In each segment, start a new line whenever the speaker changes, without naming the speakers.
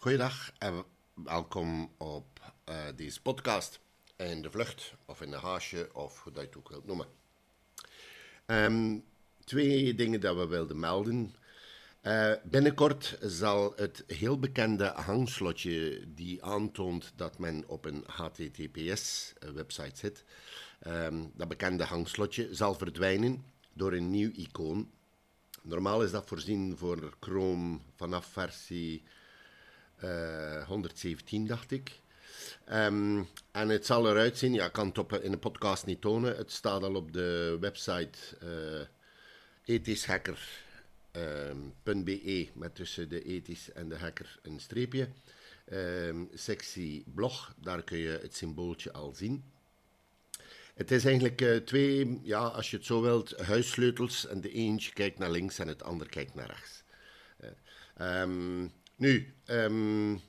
Goeiedag en welkom op uh, deze podcast in de vlucht of in de haasje of hoe dat je het ook wilt noemen. Um, twee dingen dat we wilden melden. Uh, binnenkort zal het heel bekende hangslotje die aantoont dat men op een HTTPS-website zit, um, dat bekende hangslotje zal verdwijnen door een nieuw icoon. Normaal is dat voorzien voor Chrome vanaf versie eh, 117, dacht ik. Um, en het zal eruit zien, ja, kan het op, in de podcast niet tonen. Het staat al op de website uh, ethischhacker.be met tussen de ethisch en de hacker een streepje. Um, sectie blog, daar kun je het symbooltje al zien. Het is eigenlijk uh, twee, ja, als je het zo wilt, huissleutels. En de eentje kijkt naar links en het ander kijkt naar rechts. Uh, nu, um,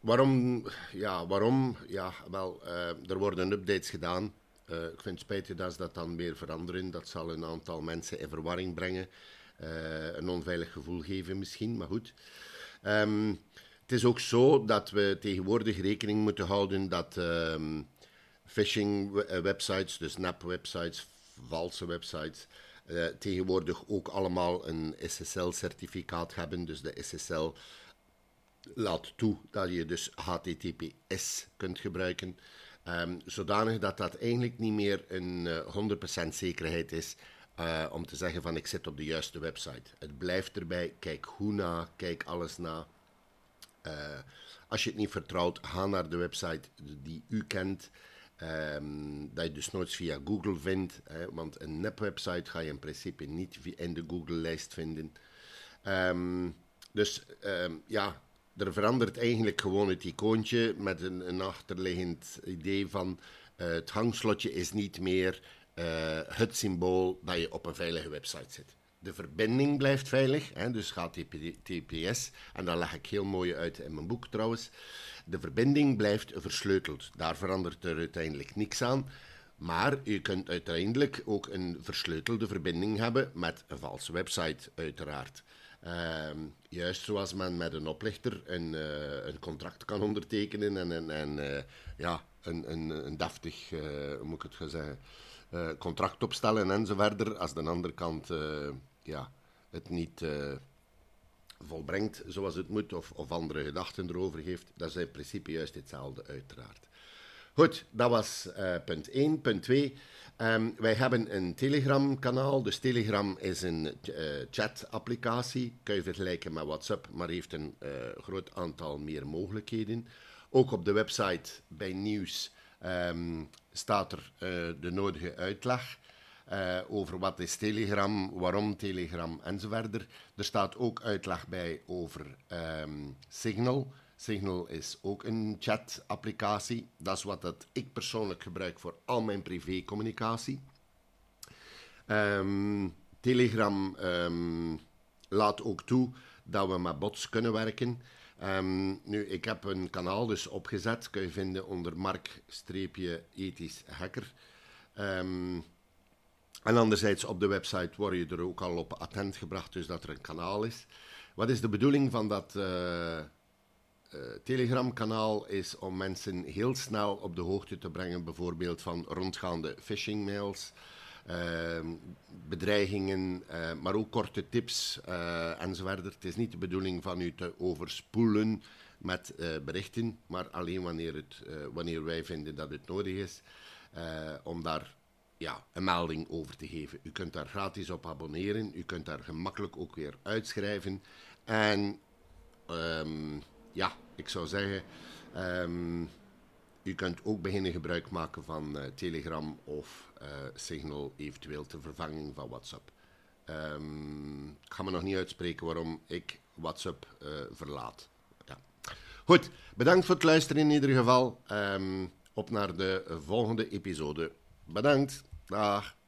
waarom? Ja, waarom? Ja, wel, uh, er worden updates gedaan. Uh, ik vind het spijtig dat ze dat dan weer veranderen. Dat zal een aantal mensen in verwarring brengen. Uh, een onveilig gevoel geven misschien, maar goed. Um, het is ook zo dat we tegenwoordig rekening moeten houden dat um, phishing websites, dus nap websites, valse websites, uh, tegenwoordig ook allemaal een SSL-certificaat hebben. Dus de SSL laat toe dat je dus HTTPS kunt gebruiken. Um, zodanig dat dat eigenlijk niet meer een uh, eh, 100% zekerheid is uh, om te zeggen van ik zit op de juiste website. Het blijft erbij, kijk hoe na, kijk alles na. Als je het niet vertrouwt, ga naar de website die u kent. Um, dat je dus nooit via Google vindt, want een nep-website ga je in principe niet in de Google-lijst vinden. Um, dus um, ja, er verandert eigenlijk gewoon het icoontje met een, een achterliggend idee van uh, het hangslotje is niet meer uh, het symbool dat je op een veilige website zit. De verbinding blijft veilig, hè, dus gaat TPS, en dat leg ik heel mooi uit in mijn boek trouwens. De verbinding blijft versleuteld. Daar verandert er uiteindelijk niks aan. Maar je kunt uiteindelijk ook een versleutelde verbinding hebben met een valse website, uiteraard. Uh, juist zoals men met een oplichter een, uh, een contract kan ondertekenen en, en, en uh, ja, een, een, een deftig, uh, hoe moet ik het gaan zeggen, contract opstellen en. Als de andere kant ja, het niet volbrengt zoals het moet of, of andere gedachten erover geeft, dat is in principe juist hetzelfde uiteraard. Goed, dat was punt 1. Punt 2. Um, wij hebben een Telegram-kanaal. Dus Telegram is een uh, chat-applicatie. Kun je vergelijken met WhatsApp, maar heeft een groot aantal meer mogelijkheden. Ook op de website bij nieuws um, staat er de nodige uitleg over wat is Telegram, waarom Telegram enzovoort. Er staat ook uitleg bij over um, Signal. Signal is ook een chat-applicatie. Dat is wat dat ik persoonlijk gebruik voor al mijn privécommunicatie. Um, Telegram um, laat ook toe dat we met bots kunnen werken. Nu, ik heb een kanaal dus opgezet, kun je vinden onder mark-ethisch hacker. En anderzijds op de website word je er ook al op attent gebracht, dus dat er een kanaal is. Wat is de bedoeling van dat... Uh, Telegram-kanaal is om mensen heel snel op de hoogte te brengen, bijvoorbeeld van rondgaande phishing-mails, uh, bedreigingen, uh, maar ook korte tips enzovoort. Het is niet de bedoeling van u te overspoelen met berichten, maar alleen wanneer, het, wanneer wij vinden dat het nodig is, om daar ja, een melding over te geven. U kunt daar gratis op abonneren, u kunt daar gemakkelijk ook weer uitschrijven en... Um, ja, ik zou zeggen, um, u kunt ook beginnen gebruik maken van uh, Telegram of uh, Signal, eventueel ter vervanging van WhatsApp. Um, ik ga me nog niet uitspreken waarom ik WhatsApp uh, verlaat. Ja. Goed, bedankt voor het luisteren in ieder geval. Op naar de volgende episode. Bedankt. Dag.